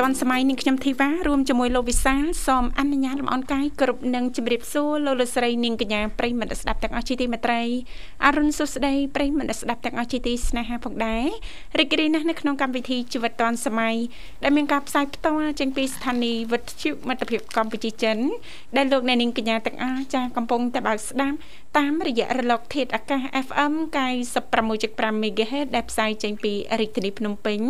ធីជីវិតឌွန်សម័យនឹងខ្ញុំធីវ៉ារួមជាមួយលោកវិសាលសូមអនុញ្ញាតលំអរកាយគ្រប់នឹងជម្រាបសួរលោកលោកស្រីនាងកញ្ញាប្រិយមិត្តស្ដាប់ទាំងអស់ជាទីមេត្រីអរុនសុស្ដីប្រិយមិត្តស្ដាប់ទាំងអស់ជាទីស្នេហាផងដែររីករាយណាស់នៅក្នុងកម្មវិធីជីវិតឌွန်សម័យដែលមានការផ្សាយផ្ទាល់ចេញពីស្ថានីយ៍វិទ្យុមិត្តភាពកម្ពុជាចិនដែលលោកអ្នកនាងកញ្ញាទាំងអស់ចាកំពុងតែបើកស្ដាប់តាមរយៈរលកធាតុអាកាស FM 96.5 MHz ដែលផ្សាយចេញពីរាជធានីភ្នំពេញ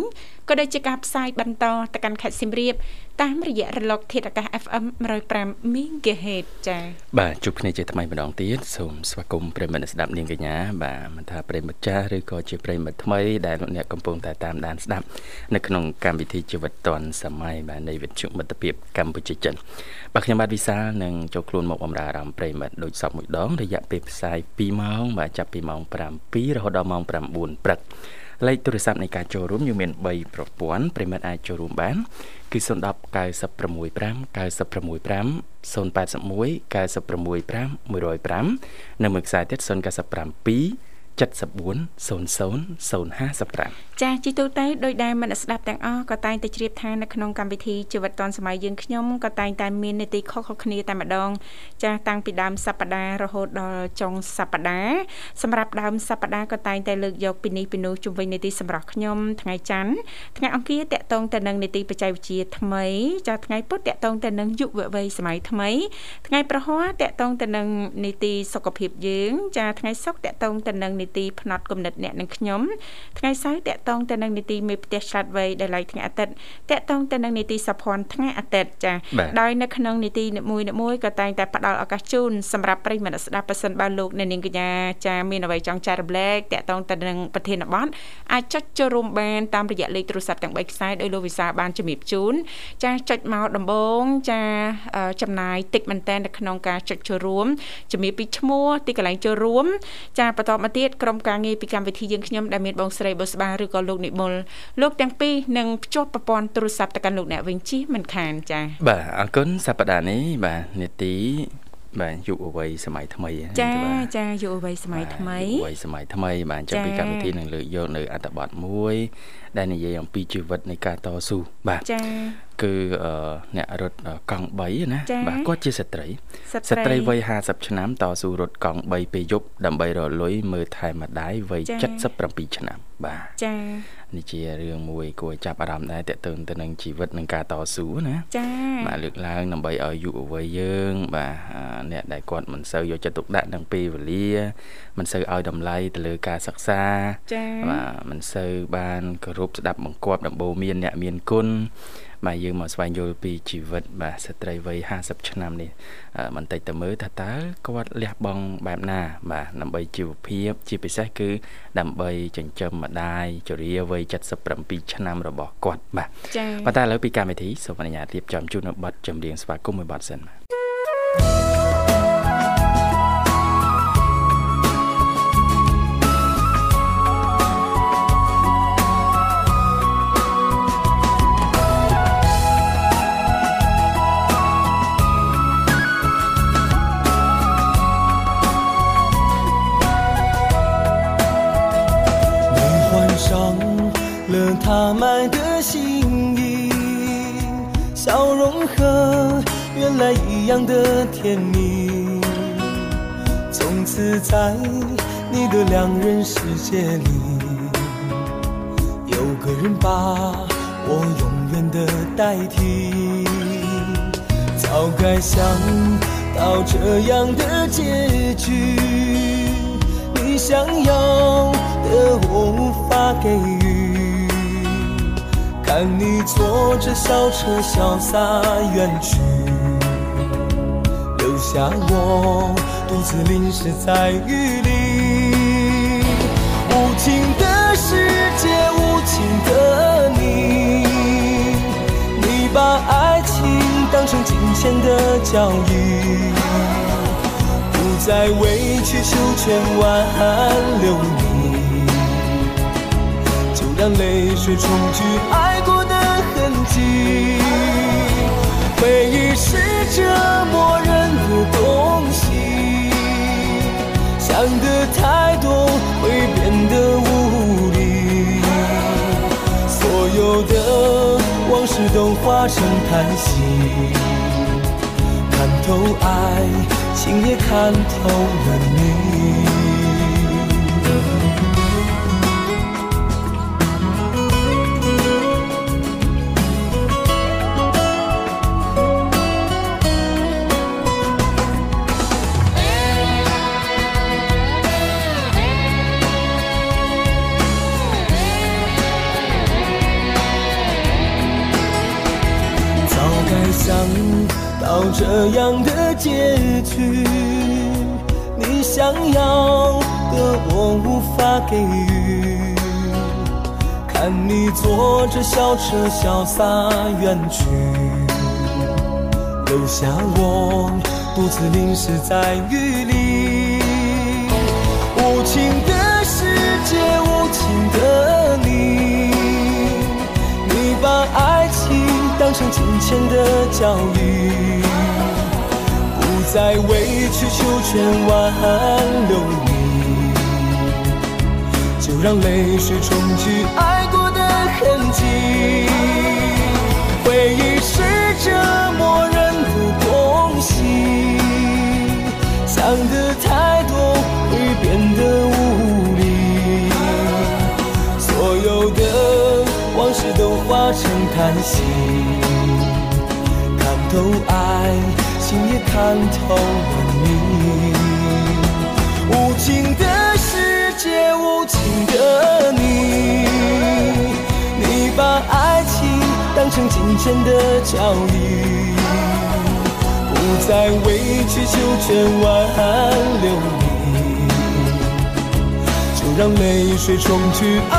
ក៏ដូចជាការផ្សាយបន្តទៅកាន់ខេត្តសៀមរាបតាមរយៈរលក ធាតុអាកាស FM 105 MHz ចា៎បាទជួបគ្នាជាថ្មីម្ដងទៀតសូមស្វាគមន៍ប្រិមិត្តស្ដាប់នាងកញ្ញាបាទមិនថាប្រិមិត្តចាស់ឬក៏ជាប្រិមិត្តថ្មីដែលលោកអ្នកកំពុងតែតាមដានស្ដាប់នៅក្នុងកម្មវិធីជីវិតឌွန်សម័យបាទនៃវិទ្យុមិត្តភាពកម្ពុជាចិនបាទខ្ញុំបាទវិសាលនឹងចូលខ្លួនមកបម្រើអារម្មណ៍ប្រិមិត្តដូចសពមួយដងរយៈពេលផ្សាយ2ម៉ោងបាទចាប់ពីម៉ោង7រហូតដល់ម៉ោង9ព្រឹក លេខទូរស័ព្ទនៃការចូលរួមយើងមាន3ប្រព័ន្ធប្រិមិត្តអាចចូលរួមបាន គឺ010 965 965 081 965 105និងមួយខ្សែទៀត097 7400055ចាជីទូទៅដោយដែលមិនស្ដាប់ទាំងអស់ក៏តែងតែជ្រាបថានៅក្នុងកម្មវិធីជីវិតឌွန်សម័យយើងខ្ញុំក៏តែងតែមាននីតិខុសៗគ្នាតែម្ដង ចាតាំងពីដើមសប្ដាហ៍រហូតដល់ចុងសប្ដាហ៍សម្រាប់ដើមសប្ដាហ៍ក៏តែងតែលើកយកពីនេះពីនោះជុំវិញនីតិសម្រាប់ខ្ញុំថ្ងៃច័ន្ទថ្ងៃអង្គារតកតងទៅនឹងនីតិបច្ចេកវិទ្យាថ្មី ចាថ្ងៃពុធតកតងទៅនឹងយុវវ័យសម័យថ្មី ថ្ងៃប្រហ័សតកតងទៅនឹងនីតិសុខភាពយើង ចាថ្ងៃសុក្រតកតងទៅនឹងនីតិផ្នែកគំនិតអ្នកនិងខ្ញុំថ្ងៃសៅរ៍តកតងទៅនឹងនីតិមេផ្ទះឆ្លាតវៃដែលឡៃថ្ងៃអាទិត្យតកតងទៅនឹងនីតិសភ័នថ្ងៃអាទិត្យចាដោយនៅក្នុងនីតិនីមួយមួយក៏តែងតែផ្ដល់ឱកាសជូនសម្រាប់ប្រិយមិត្តស្ដាប់ប៉ះសិនបើលោកអ្នកនាងកញ្ញាចាមានអ្វីចង់ចែករំលែកតកតងទៅនឹងប្រធានបទអាចចុចចូលរួមបានតាមរយៈលេខទូរស័ព្ទទាំង3ខ្សែដោយលោកវិសាបានជំរាបជូនចាចុចមកដំបងចាចំណាយតិចមែនតើនៅក្នុងការចុចចូលរួមជំរាបពីឈ្មោះទីកន្លែងចូលរួម ចាបន្តមកទៀតក្រុមការងារពីកម្មវិធីយើងខ្ញុំដែលមានបងស្រីបុស្បាឬក៏លោកនិមលលោកទាំងពីរនឹងភ្ជាប់ប្រព័ន្ធទូរស័ព្ទទៅកាន់លោកអ្នកវិញជិះមិនខានចា៎បាទអរគុណសប្តាហ៍នេះបាទនេតិបាទយុវវ័យសម័យថ្មីចាចាយុវវ័យសម័យថ្មីយុវវ័យសម័យថ្មីបាទចាំពីកម្មវិធីនឹងលើកយកនៅអត្ថបទមួយដែលនិយាយអំពីជីវិតនៃការតស៊ូបាទចាគឺអ្នករត់កង់3ណាបាទគាត់ជាស្ត្រីស្ត្រីវ័យ50ឆ្នាំតស៊ូរត់កង់3ពេលយប់ដើម្បីរលុយមើលថែម្ដាយវ័យ77ឆ្នាំបាទចានេះជារឿងមួយគួរចាប់អារម្មណ៍ដែរតើតើទៅនឹងជីវិតនឹងការតស៊ូណាចាបាទលើកឡើងដើម្បីឲ្យយុវវ័យយើង បាទអ្នកដែលគាត់មិនសូវយកចិត្តទុកដាក់នឹងពេលវេលា មិនសូវឲ្យតម្លៃទៅលើការសិក្សាចាបាទមិនសូវបានគោរពស្ដាប់បង្គាប់ដំបូន្មានអ្នកមានគុណបាទយើងមកស្វែងយល់ពីជីវិតបាទស្ត្រីវ័យ50ឆ្នាំនេះបន្តិចទៅមើលថាតើគាត់លះបង់បែបណាបាទដើម្បីជីវភាព ជាពិសេសគឺ ដើម្បីចិញ្ចឹមម្ដាយជរាវ័យ77ឆ្នាំរបស់គាត់បាទចា៎ប៉ុន្តែឥឡូវពីកម្មវិធីសូមអនុញ្ញាតរៀបចំជូននៅប័ណ្ណចម្រៀងស្វាគមន៍មួយប័ណ្ណសិនបាទ 样的甜蜜。从此在你的两人世界里，有个人把我永远的代替。早该想到这样的结局，你想要的我无法给予。看你坐着小车潇洒远去，下我独自淋湿在雨里。无情的世界，无情的你，你把爱情当成金钱的交易，不再委曲求全挽留你，就让泪水冲去爱过的痕迹。回忆是折磨人的东西，想的太多会变得无力，所有的。往事都化成叹息，看透爱情也看透了你。这样的结局，你想要的我无法给予。看你坐着小车潇洒远去，留下我独自淋湿在雨里。无情的世界，无情的你，你把爱情当成金钱的交易。再委曲求全挽留你，就让泪水冲去爱过的痕迹。回忆是折磨人的东西，想的太多会变得无力，所有的往事都化成叹息，看透爱。心也看透了你，无情的世界，无情的你，你把爱情当成金钱的交易，不再委曲求全挽留你，就让泪水冲去爱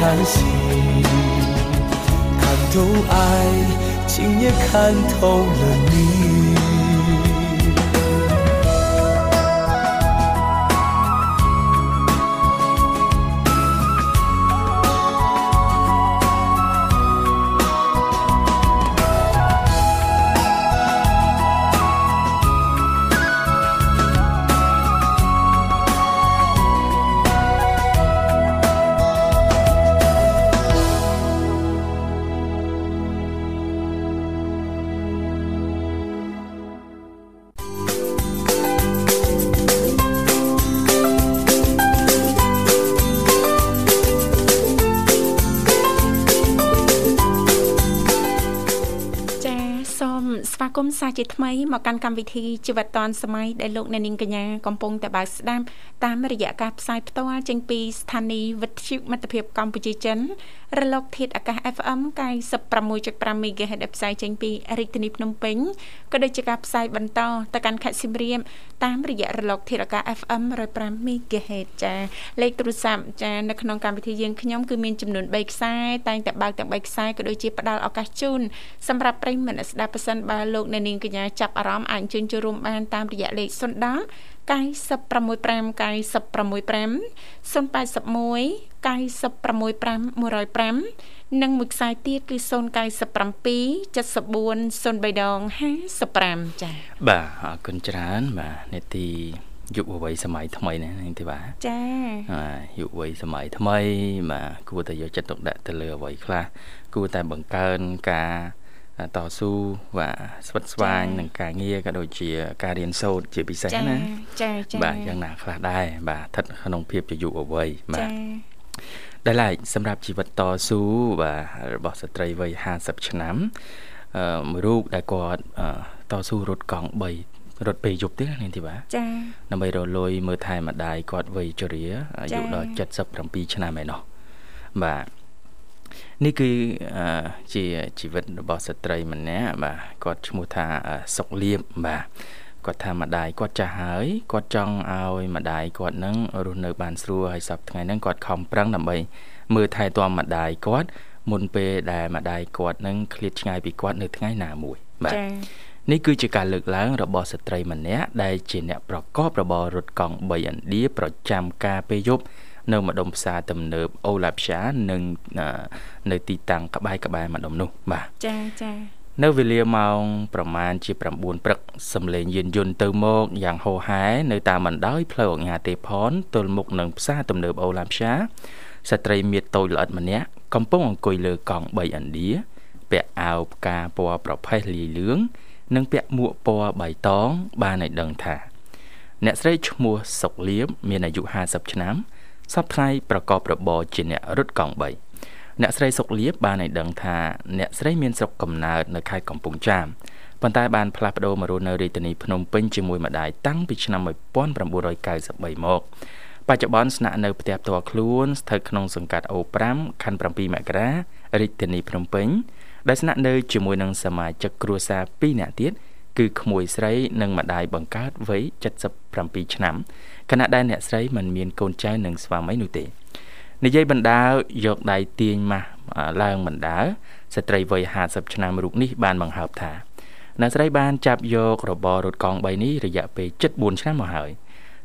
叹息，看透爱情也看透了你。 គមន៍សាជាថ្មីមកកាន់កម្មវិធីជីវិតឌွန်សម័យដែលលោកអ្នកនាងកញ្ញាកំពុងតែបើកស្ដាប់ តាមរយៈការផ្សាយផ្ទាល់ចេញពីស្ថានីយ៍វិទ្យុមិត្តភាពកម្ពុជាចិនរលកធាតុអាកាស FM 96.5 MHz ដែលផ្សាយចេញពីរាជធានីភ្នំពេញក៏ដូចជាការផ្សាយបន្តទៅកាន់ខេត្តសៀមរាបតាមរយៈរលកធាតុអាកាស FM 105 MHz ចាលេខទូរស័ព្ទចានៅក្នុងកម្មវិធីយើងខ្ញុំគឺមានចំនួន3ខ្សែតែងតែបើកទាំង3ខ្សែក៏ដូចជាផ្ដល់ឱកាសជូនសម្រាប់ប្រិយមិត្តស្ដាប់ប៉ះសិនបើលោកអ្នកនាងកញ្ញាចាប់អារម្មណ៍អាចអញ្ជើញចូលរួមបានតាមរយៈលេខ010 965 965 081 965 105និងមួយខ្សែទៀតគឺ097 74 03ដង55ចា៎បាទអរគុណច្រើនបាទនេតិយុវវ័យសម័យថ្មីនេះនាងធីវ៉ាចាបាទយុវវ័យសម័យថ្មីបាទគួរតែយកចិត្តទុកដាក់ទៅលើអ្វីខ្លះគួរតែបង្កើនការ តស៊ូបាទស្វិតស្វាញនឹងការងារក៏ដូចជាការរៀនសូត្រជាពិសេសណាចាចាបាទយ៉ាងណាខ្លះដែរបាទស្ថិតក្នុងភាពជាយុវវ័យបាទដែលឡែកសម្រាប់ជីវិតតស៊ូបាទរបស់ស្ត្រីវ័យ50ឆ្នាំអឺមួយរូបដែលគាត់តស៊ូរត់កង់3រត់ពេលយប់ទៀតនាងធីបាចាដើម្បីរលួយមើលថែម្ដាយគាត់វ័យជរាអាយុដល់77ឆ្នាំឯណោះបាទ នេះគឺជាជីវិតរបស់ស្ត្រីម្នាក់បាទគាត់ឈ្មោះថាសុកលៀបបាទគាត់ថាម្ដាយគាត់ចាស់ហើយគាត់ចង់ឲ្យម្ដាយគាត់នឹងរស់នៅបានស្រួលហើយសប្តាហ៍ថ្ងៃហ្នឹងគាត់ខំប្រឹងដើម្បីមើលថែទាំម្ដាយគាត់មុនពេលដែលម្ដាយគាត់នឹងឃ្លាតឆ្ងាយពីគាត់នៅថ្ងៃណាមួយបាទនេះគឺជាការលើកឡើងរបស់ស្ត្រីម្នាក់ដែលជាអ្នកប្រកបរបររត់កង់3ឥណ្ឌាប្រចាំការពេលយប់ នៅម្ដុំផ្សារទំនើបអូឡាផ្សានិងនៅទីតាំងក្បែរក្បែរម្ដុំនោះបាទចាចានៅវេលាម៉ោងប្រមាណជា9ព្រឹកសំឡេងយានយន្តទៅមកយ៉ាងហូរហែនៅតាមបណ្ដោយផ្លូវអង្គាទេផនទល់មុខនឹងផ្សារទំនើបអូឡាផ្សាស្ត្រីមៀតតូចល្អិតម្នាក់កំពុងអង្គុយលើកង់3ឥណ្ឌាពាក់អាវផ្កាពណ៌ប្រផេះលាយលឿងនិងពាក់មួកពណ៌បៃតងបានឲ្យដឹងថា អ្នកស្រីឈ្មោះសុកលៀបមានអាយុ50ឆ្នាំ សពថ្ងៃប្រកបរបរជាអ្នករត់កង់3អ្នកស្រីសុកលៀបបានឲ្យដឹងថាអ្នកស្រីមានស្រុកកំណើតនៅខេត្តកំពង់ចាមប៉ុន្តែបានផ្លាស់ប្ដូរមករស់នៅរាជធានីភ្នំពេញជាមួយម្ដាយតាំងពីឆ្នាំ1993មកបច្ចុប្បន្នស្នាក់នៅផ្ទះផ្ទាល់ខ្លួនស្ថិតក្នុងសង្កាត់អូ5ខណ្ឌ7មករារាជធានីភ្នំពេញដែលស្នាក់នៅជាមួយនឹងសមាជិកគ្រួសារ2នាក់ទៀតគឺក្មួយស្រីនិងម្ដាយបង្កើតវ័យ77ឆ្នាំ ខណៈដែលអ្នកស្រីមិនមានកូនចៅនិងស្វាមីនោះទេនិយាយបណ្ដាយកដៃទាញម៉ាស់ឡើងបណ្ដាស្ត្រីវ័យ50ឆ្នាំរូបនេះបានបង្ហើបថាអ្នកស្រីបានចាប់យក របររត់កង់3នេះរយៈពេល74ឆ្នាំមកហើយ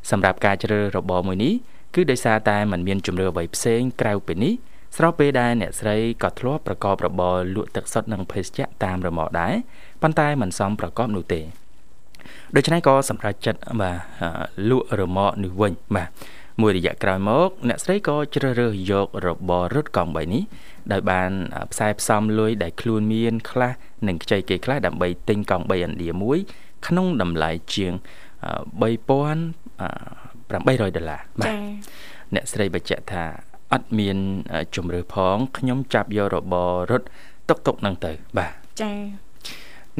សម្រាប់ការជ្រើសរបរមួយនេះគឺដោយសារតែมันមានជំរឿអ្វីផ្សេងក្រៅពីនេះស្របពេលដែលអ្នកស្រីក៏ធ្លាប់ប្រកបរបរលក់ទឹកសុទ្ធនិងភេសជ្ជៈតាមរមាក់ដែរប៉ុន្តែมันសមប្រកបនោះទេ ដូច្នេះក៏សម្រេចចិត្តបាទលក់រមាក់នេះវិញបាទមួយរយៈក្រោយមកអ្នកស្រីក៏ជ្រើសរើសយករបររត់កង់3នេះដោយបានផ្សាយផ្សំលុយដែលខ្លួនមាន ខ្លះនិងខ្ចីគេខ្លះដើម្បីទិញកង់3ឥណ្ឌាមួយ ក្នុងតម្លៃជាង3800ដុល្លារបាទអ្នកស្រីបញ្ជាក់ថាអត់មានជំរឿផងខ្ញុំចាប់យករបររត់តុកតុកនឹងទៅបាទចា៎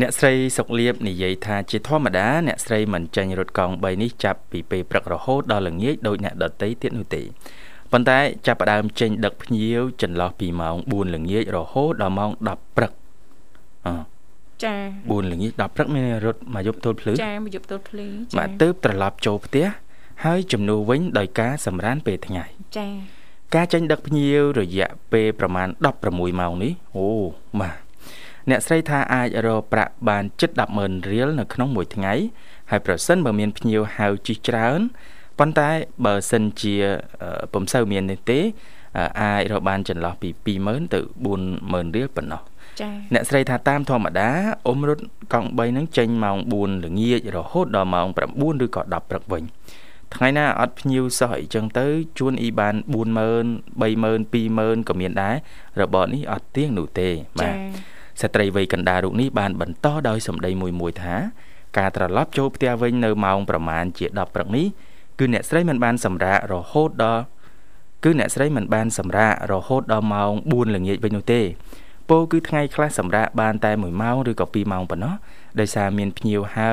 អ្នកស្រីសុកលៀបនិយាយថាជាធម្មតាអ្នកស្រីមិនចាញ់រត់កង់3នេះចាប់ពីពេលព្រឹករហូតដល់ល្ងាចដោយអ្នកដតីទៀតនោះទេប៉ុន្តែចាប់ផ្ដើមចេញដឹកភ្ញៀវចន្លោះពីម៉ោង4ល្ងាចរហូតដល់ម៉ោង10ព្រឹកអចា4ល្ងាច10ព្រឹកមានរត់មកយប់ទល់ភ្លឺចាមកយប់ទល់ភ្លឺចាមកទៅត្រឡប់ចូលផ្ទះហើយជំនួសវិញដោយការសម្រានពេលថ្ងៃចាការចេញដឹកភ្ញៀវរយៈពេលប្រមាណ16ម៉ោងនេះអូបាទ អ្នកស្រីថាអាចរកប្រាក់បានជិត100,000រៀលនៅក្នុងមួយថ្ងៃហើយប្រសិនបើមានភ្ញៀវហៅជិះច្រើនប៉ុន្តែបើសិនជាពុំសូវមាននេះទេអាចរកបានចន្លោះពី20000ទៅ40000រៀលប៉ុណ្ណោះចា៎អ្នកស្រីថាតាមធម្មតាអ៊ំរត់កង់3ហ្នឹងចេញម៉ោង4ល្ងាចរហូតដល់ម៉ោង9ឬក៏10ព្រឹកវិញថ្ងៃណាអត់ភ្ញៀវសោះអីចឹងទៅជួនអ៊ីបាន40000 30000 20000ក៏មានដែររបរនេះអត់ទៀងនោះទេបាទ ស្ត្រីវ័យកណ្ដាលរូបនេះបានបន្តដោយសម្ដីមួយមួយថាការត្រឡប់ចូលផ្ទះវិញនៅម៉ោងប្រមាណជា10ព្រឹកនេះគឺអ្នកស្រីមិនបានសម្រាករហូតដល់គឺអ្នកស្រីមិនបានសម្រាករហូតដល់ម៉ោង4ល្ងាចវិញនោះទេពោគឺថ្ងៃខ្លះសម្រាកបានតែ1ម៉ោងឬក៏2ម៉ោងប៉ុណ្ណោះដោយសារមានភ្ញៀវហៅ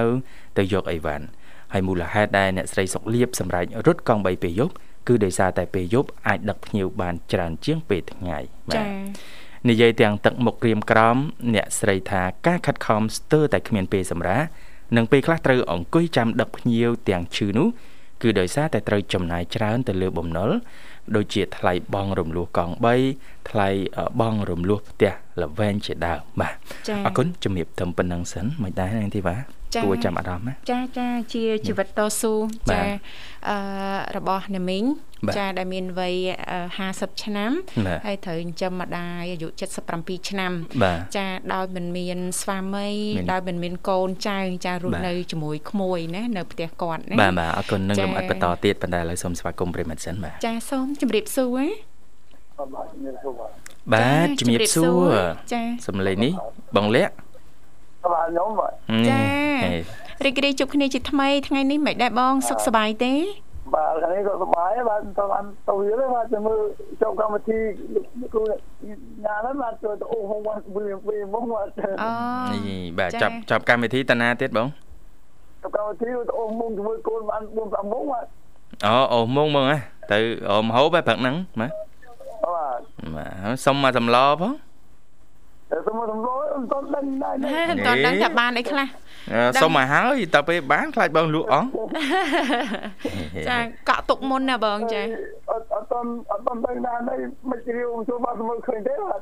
ទៅយកអីវ៉ាន់ហើយមូលហេតុដែលអ្នកស្រីសុកលៀបសម្រាប់រត់កង់3ពេលយប់គឺដោយសារតែពេលយប់អាចដឹកភ្ញៀវបានច្រើនជាងពេលថ្ងៃបាទ និយាយទាំងទឹកមុខក្រៀមក្រំអ្នកស្រីថាការខិតខំស្ទើរតែគ្មានពេលសម្រាប់និងពេលខ្លះត្រូវអង្គុយចាំដឹកភ្ញៀវទាំងឈឺនោះគឺដោយសារតែត្រូវចំណាយច្រើនទៅលើបំណុលដូចជាថ្លៃបង់រំលោះកង់3ថ្លៃបង់រំលោះផ្ទះល្វែងជាដើមបាទអរគុណជំរាបត្រឹមប៉ុណ្ណឹងសិនមិនដែរនាងធីវ៉ាគួរចាំអារម្មណ៍ណាចាចាជាជីវិតតស៊ូចាអឺរបស់ណាមីងចាដែលមានវ័យ50ឆ្នាំហើយត្រូវចិញ្ចឹមម្ដាយអាយុ77ឆ្នាំ ចាដោយមិនមានស្វាមីដោយមិនមានកូនចៅចារស់នៅជាមួយក្មួយណានៅផ្ទះគាត់ណាបាទបាទអរគុណនឹងលំអិតបន្តទៀតប៉ុន្តែឥឡូវសូមស្វាគមន៍ប្រិមិត្តសិនបាទចាសូមជម្រាបសួរ បាទជំរាបសួរចាសំឡេងនេះបងលាក់បាទខ្ញុំបាទចារីករាយជួបគ្នាជាថ្មីថ្ងៃនេះមិនដែរបងសុខសប្បាយទេបាទថ្ងៃនេះក៏សប្បាយបាទទៅបានទៅវាបាទទៅមើលចូលកម្មវិធីគ្រូញ៉ាំហ្នឹងបាទទៅអូហងមកវិញវិញមកបាទអូនេះបាទចាប់ចាប់កម្មវិធីតាណាទៀតបងទៅកម្មវិធីទៅអូមុងជាមួយកូនបាន4 5មុងបាទអូអូមុងមុងហ៎ទៅអូមហូបបែបព្រឹកហ្នឹងបាទ បាទបាទសុំមកសម្លផងតែសុំមកសម្លមិនតន់ដឹងដែរហេមិនទាន់ដឹងថាបានអីខ្លះអឺសុំមកហើយតទៅពេលបានខ្លាចបងលក់អស់ចាកក់ទុកមុនណាបងចាអត់អត់តន់អត់តន់ដឹងដែរនេះមិនជ្រាវចូលមកសម្លឃើញទេបាទ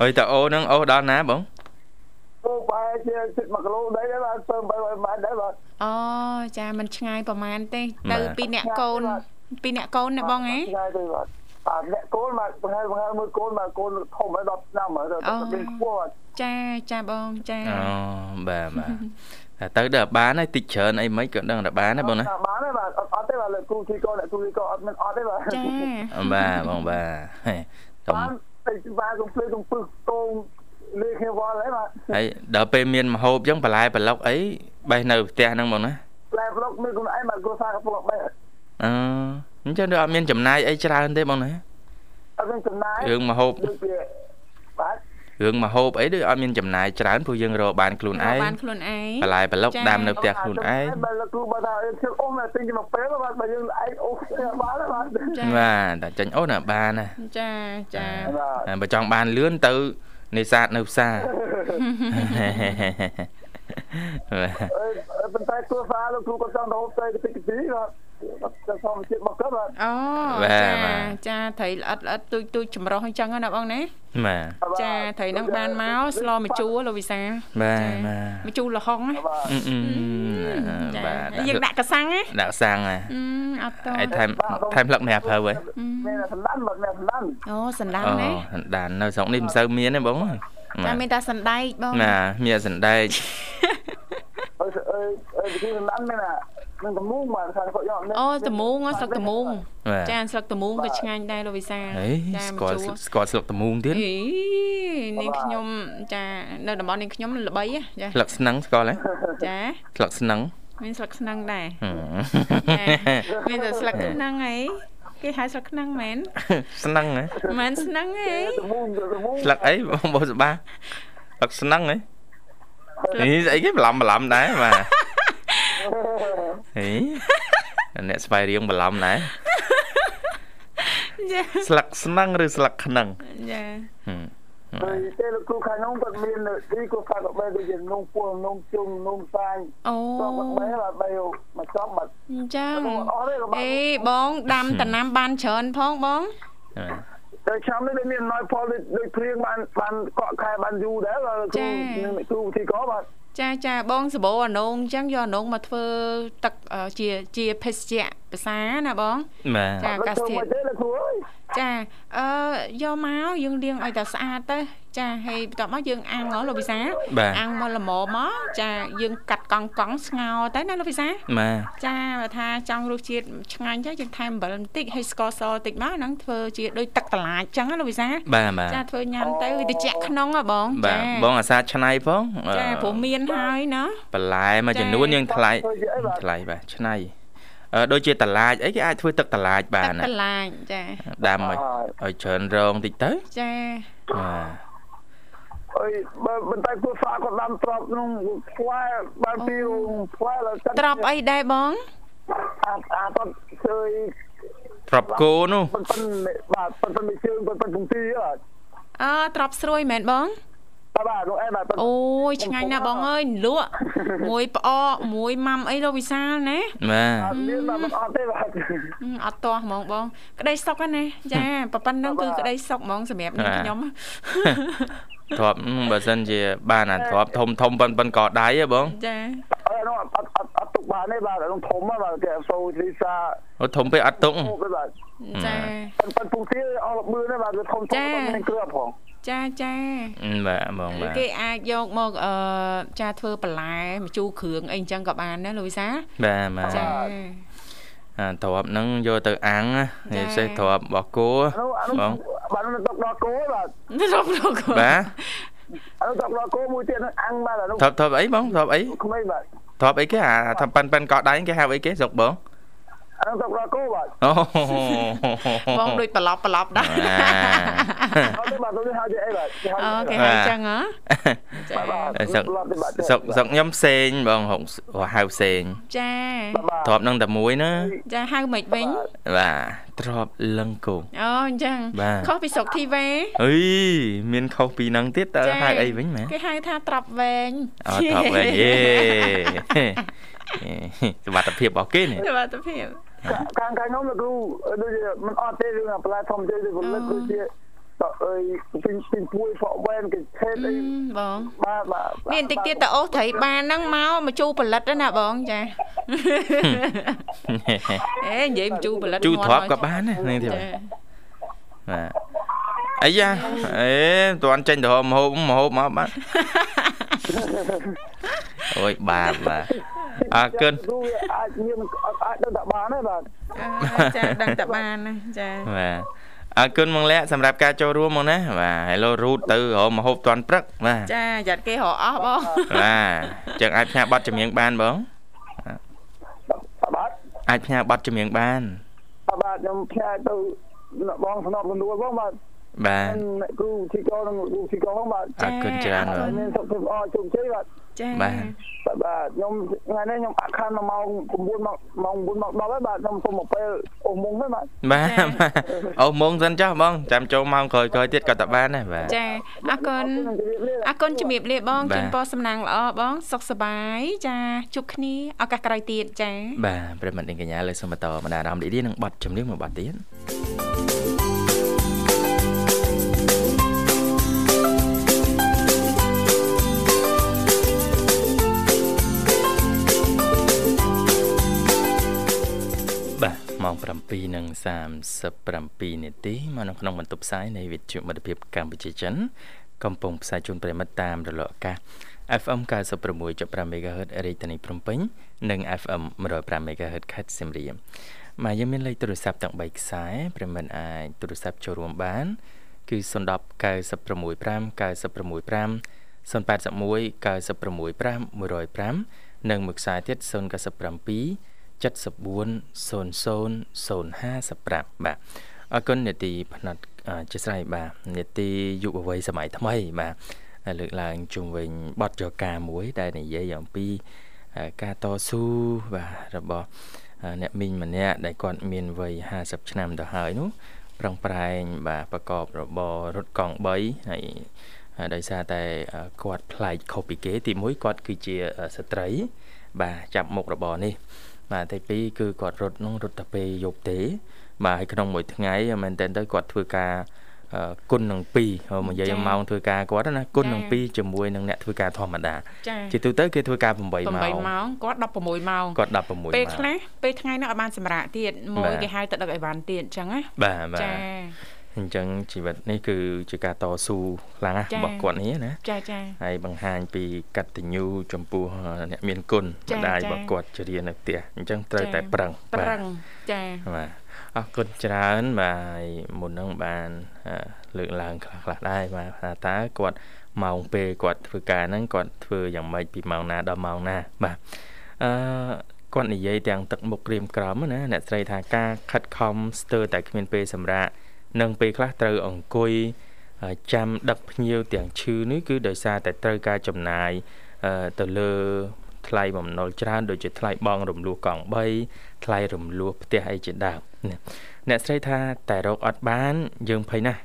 អុយតអូហ្នឹងអូដល់ណាបងអូបែរជាចិត្ត1គីឡូដែរបាទពើបែរបានដែរបាទអូចាមិនឆ្ងាយប្រហែលទេទៅពីអ្នកកូន ពីអ្នកកូនណាបងហ៎ឆ្ងាយទេបាទអាអ្នកកូនមកបង្ហើបង្ហើមើលកូនមកកូនធំហើយ10ឆ្នាំហើយទៅទៅខ្ពស់ចាចាបងចាអូបាទបាទតែទៅដល់បានហើយតិចច្រើនអីមិនក៏ដឹងដល់បានណាបងណាបានទេបាទអត់អត់ទេបាទលើគ្រូទីកូនអ្នកគ្រូទីកូនអត់មិនអត់ទេបាទចាបាទបងបាទហេតុំបានតែបាទកុំភ្លេចកុំពឹសតងលេខគ្នាវល់ហើយបាទហើយដល់ពេលមានមហូបអញ្ចឹងបន្លែប្លុកអីបេះនៅផ្ទះហ្នឹងបងណាផ្លែប្លុកមានខ្លួនឯងបាទគ្រូសាកំពុងបែរ អឺអញ្ចឹងដូចអត់មានចំណាយអីច្រើនទេបងណាអត់មានចំណាយរឿងមហូបដូចជាបាទរឿងមហូបអីដូចអត់មានចំណាយច្រើនព្រោះយើងរកបានខ្លួនឯងបានខ្លួនឯងបន្លែប្លុកដាំនៅផ្ទះខ្លួនឯងបាទលោកគ្រូបើថាជិះអ៊ំតែទិញមកពេលបាទបើយើងឯងអូសបានហើយបាទចាបាទតែចាញ់អូនណាបានណាចាចាបាទហើយបើចង់បានលឿនទៅនេសាទនៅផ្សារបាទអឺប៉ុន្តែគ្រូសាលោកគ្រូក៏ចង់ទៅហូបទៅតិចតិចបាទចង់ ធម្មជាតិមកក៏បាទអូចាចាត្រីល្អិតល្អិតទូចទូចចម្រុះអញ្ចឹងណាបងណាបាទចាត្រីហ្នឹងបានមកស្លម្ជូរលោកវិសាបាទបាទម្ជូរលហុងណាបាទអឺអឺចាបាទយើងដាក់កសាំងណាដាក់សាំងណាអឺអត់តហើយថែមថែមផ្លឹកម្រះភៅហ៎មានសណ្ដានបាទមានសណ្ដានអូសណ្ដានអូណាសណ្ដាននៅស្រុកនេះមិនសូវមានទេបងបាទតែមានតែសណ្ដែកបងណាមានសណ្ដែកអឺអឺអឺវិធីសណ្ដានមានអា នឹងតមូងបាទខាងគាត់យកអូតមូងស្លឹកតមូងបាទចាស្លឹកតមូងក៏ឆ្ងាញ់ដែរលោកវិសាហេចាស្ម្គាល់ជូរស្គាល់ស្លឹកតមូងទៀតអីនាងខ្ញុំចានៅតំបន់នាងខ្ញុំល្បីហ៎ចាស្លឹកស្នឹងស្គាល់ទេចាស្លឹកស្នឹងមានស្លឹកស្នឹងដែរហឹមចាមានតែស្លឹកខ្នឹងអីគេហៅស្លឹកខ្នឹងមែនស្នឹងហ៎មែនស្នឹងអីតមូងតមូងស្លឹកអីបងបោះសបាស្លឹកស្នឹងហ៎នេះស្អីគេបន្លំបន្លំដែរបាទ ហេអ្នកស្វែងរៀងបន្លំដែរចាស្លឹកស្នឹងឬស្លឹកខ្នឹងចាហឹមហើយទេលោកគ្រូខាងនោះគាត់មានទីគាត់ខាងគាត់បែរដូចជានងពោះនងជុំនងសាញអូក៏គាត់បែរបែរមកចំបាត់អញ្ចឹងអត់ទេក៏បាអេត់បងដាំតំណាំបានច្រើនផងបងតែឆ្នាំនេះមានអំណោយផលដូចព្រៀងបានបានកក់ខែបានយូរដែរគ្រូនឹងគ្រូវិធីក៏បាទ ចាចាបងសបោអានងអញ្ចឹងយកអានងមកធ្វើទឹកអឺជាជាភេសជ្ជៈភាសាណាបងបាទចាអាកាសធាតុទេលោកគ្រូអើយ ចាអឺយកមកយើងលាងឲ្យតែស្អាតទៅចាហើយបន្ទាប់មកយើងអាំងហ៎លោកវិសាបាទអាំងមកល្មមមកចាយើងកាត់កង់កង់ស្ងោរទៅណាលោកវិសាបាទចាបើថាចង់រសជាតិឆ្ងាញ់ទៅយើងថែមអំបិលបន្តិចហើយស្ករសបន្តិចមកហ្នឹងធ្វើជាដូចទឹកតឡាចចឹងណាលោកវិសាបាទបាទចាធ្វើញ៉ាំទៅវាត្រជាក់ក្នុងហ៎បងបាទបងអាសាឆ្នៃផងចាព្រោះមានហើយណាបន្លែមួយចំនួនយើងថ្លៃធ្វើជាអីបាទថ្លៃបាទឆ្នៃអឺ ដូចជាតឡាចអីគេអាចធ្វើទឹកតឡាចបានទឹកតឡាចចាដាំឲ្យច្រើនរងតិចទៅចាបាទអីបើមិនតែគ្រួសារគាត់ដាំត្រប់ក្នុងផ្លែបើពីផ្លែត្រប់អីដែរបងអាអាគាត់ជួយត្រប់គោនោះបាទប៉ុន្តែមិនជើងប៉ុន្តែពងទីអត់អឺត្រប់ស្រួយមែនបង បាទលោកអែបាទអូយឆ្ងាញ់ណាស់បងអើយលក់មួយផ្អកមួយម៉ាំអីលោកវិសាលណាបាទមានបាទមិនអត់ទេបាទហឹមអត់ទាស់ហ្មងបង ក្តីសុកហ្នឹងណាចាប៉ប៉ុណ្ណឹងគឺក្តីសុកហ្មងសម្រាប់នាងខ្ញុំត្រប់នោះបើសិនជា បានអាត្រប់ធំធំប៉ុនប៉ុនកដៃហ៎បងចាអត់អត់អត់អត់អត់ទុកបានទេបាទក្នុងធំបាទគេសូវិសាអូធំពេកអត់ទុកហូបទេបាទចាប៉ុនប៉ុនពុងទីអស់លបឿនទេបាទវាធំធំមានគ្រឿងផង ចាចាបាទបងបាទគេអាចយកមកអឺចាធ្វើបន្លែម្ជូរគ្រឿងអីអញ្ចឹងក៏បានដែរលោកវិសាបាទបាទចាអាត្រប់ហ្នឹងយកទៅអាំងណាចានេះសេះត្រប់របស់គោអានោះអានោះបងបាទនោះទុកដល់គោបាទរករកបាទអានោះទុកដល់គោមួយទៀតអាំងបាទអានោះត្រប់ត្រប់អីបងត្រប់អីក្មេងបាទត្រប់អីគេអាថាប៉ាន់ប៉ាន់កដៃគេហៅអីគេស្រុកបង អានោះទុកដល់គោបាទអូបងដូចប្រឡប់ប្រឡប់ដែរអត់ទេបាទទៅហៅជាអីបាទគេហៅអូគេហៅអញ្ចឹងហ៎ចាបាទស្រុកស្រុកស្រុកខ្ញុំផ្សេងបងហុកហៅផ្សេងចាទ្របនឹងតែមួយណាចាហៅមិនវិញបាទទ្របលឹងគោអូអញ្ចឹងបាទខុសពីស្រុកធីវ៉េអីមានខុសពីហ្នឹងទៀតតើហៅអីវិញមែនគេហៅថាត្រប់វែងអូទ្របវិញយេសុវត្ថិភាពរបស់គេនេះសុវត្ថិភាព ខាងខាងខ្ញុំលោកគ្រូដូចជាមិនអត់ទេរឿងអាបន្លែធម្មជាតិទេពលិតគឺជាតអីពីពីពួយផកវែនគេឆេតអឺអីបងបាទបាទមានតិចទៀតតអូសត្រីបានហ្នឹងមកមកជូរផលិតហ្នឹងណាបងចាអេនិយាយមកជូរផលិតជូរមាត់ទ្របមកក៏បានដែរនេះទេចាបាទអាយ៉ាអេមិនទាន់ចេញទៅហូបមហូបមហូបមកបាទអូយបាទបាទ អរគុណគ្រូវាអាចមានអាចដឹងតែបានទេបាទអឺចាដឹងតែបានណាចាបាទអរគុណមកលាក់សម្រាប់ការចូលរួមមកណាបាទ Hello Root ទៅរមហូបតាន់ព្រឹកបាទចាយ៉ាត់គេរកអស់បងបាទចឹងអាចផ្ញើប័ណ្ណចម្រៀងបានបងបាទអាចផ្ញើប័ណ្ណចម្រៀងបានបាទខ្ញុំផ្សាយទៅបងស្នប់ស្នួលផងបាទបាទអ្នកគ្រូធីកោនិងគ្រូធីកោផងបាទអរគុណច្រើនអរបងគុណមានសុខភាពល្អជោគជ័យបាទ ចាបាទបាទបាទខ្ញុំថ្ងៃនេះខ្ញុំអាក់ខានមកម៉ោង9មកម៉ោង9មក10ហើយបាទខ្ញុំសូមមកពេលអូមុងទេបាទបាទបាទអូម៉ងសិនចុះបងចាំចូលម៉ោងក្រោយក្រោយទៀតក៏តបានដែរបាទចាអរគុណអរគុណជំរាបលាបងបាទជូនពរសំណាងល្អបងសុខសប្បាយចាជួបគ្នាឱកាសក្រោយទៀតចាបាទប្រិមត្តនាងកញ្ញាលើសូមបន្តបណ្ដាអារម្មណ៍ឌីឌីនឹងប័ណ្ណចម្រៀងមួយប័ណ្ណទៀត បាទម៉ោង7:37នាទីមកនៅក្នុងបន្ទប់ផ្សាយនៃវិទ្យុមិត្តភាពកម្ពុជាចិន កំពុងផ្សាយជូនប្រិយមិត្តតាមរលកអាកាស FM 96.5 MHz រាជធានីភ្នំពេញ និង FM 105 MHz ខេត្តសៀមរាបបាទយើងមានលេខទូរស័ព្ទទាំង3ខ្សែប្រិយមិត្តអាចទូរស័ព្ទចូលរួមបាន គឺ010 965 965 081 965 105និងមួយខ្សែទៀត097 740055បាទអរគុណនេតិផ្នែកអឺជាស្រ័យបាទនេតិយុវវ័យសម័យថ្មី បាទហើយលើកឡើងជុំវិញបទចការមួយ ដែលនិយាយអំពីអឺការតស៊ូបាទរបស់អឺអ្នកមីងម្នាក់ដែលគាត់មានវ័យ50ឆ្នាំទៅហើយនោះប្រឹងប្រែងបាទប្រកបរបររត់កង់3ហើយហើយដោយសារតែអឺគាត់ប្លែកខុសពីគេទីមួយគាត់គឺជាអឺស្ត្រី បាទចាប់មុខរបរនេះ បាទទីពីរគឺគាត់រត់នោះរត់តែពេលយប់ទេ បាទហើយក្នុងមួយថ្ងៃមែនតើទៅគាត់ធ្វើការអឺគុណនឹង2មកនិយាយម៉ោងធ្វើការគាត់ណាគុណនឹង2ជាមួយនឹងអ្នកធ្វើការធម្មតាចាជាទូទៅគេធ្វើការ8ម៉ោង8ម៉ោងគាត់16ម៉ោងគាត់16ម៉ោងពេលខ្លះពេលថ្ងៃនោះឲ្យបានសម្រាកទៀតមួយគេហៅទៅដឹកឲ្យបានទៀតអញ្ចឹងណាបាទបាទចា អញ្ចឹងជីវិតនេះគឺជាការតស៊ូខ្លាំងណាស់ចា៎របស់គាត់នេះណាចាចាហើយបង្ហាញពីកតញ្ញូចំពោះអ្នកមានគុណចា៎ម្ដាយចា៎របស់គាត់ជារៀននៅផ្ទះអញ្ចឹងត្រូវតែប្រឹងប្រឹបាទងចាបាទអរគុណច្រើនបាទហើយមុនហ្នឹងបានអឺលើកឡើងខ្លះខ្លះដែរបាទថាតើគាត់ម៉ោងពេលគាត់ធ្វើការហ្នឹងគាត់ធ្វើយ៉ាងម៉េចពីម៉ោងណាដល់ម៉ោងណាបាទអឺគាត់និយាយទាំងទឹកមុខក្រៀមក្រំណាអ្នកស្រីថាការខិតខំស្ទើរតែគ្មានពេលសម្រាក និងពេលខ្លះត្រូវអង្គុយហើយចាំដឹកភ្ញៀវទាំងឈឺនេះគឺដោយសារតែត្រូវការចំណាយអឺទៅលើថ្លៃបំណុលច្រើនដូចជាថ្លៃបងរំលោះកង់3ថ្លៃរំលោះផ្ទះអីជាដើមណាអ្នកស្រីថាតែរកអត់បានយើងភ័យណាស់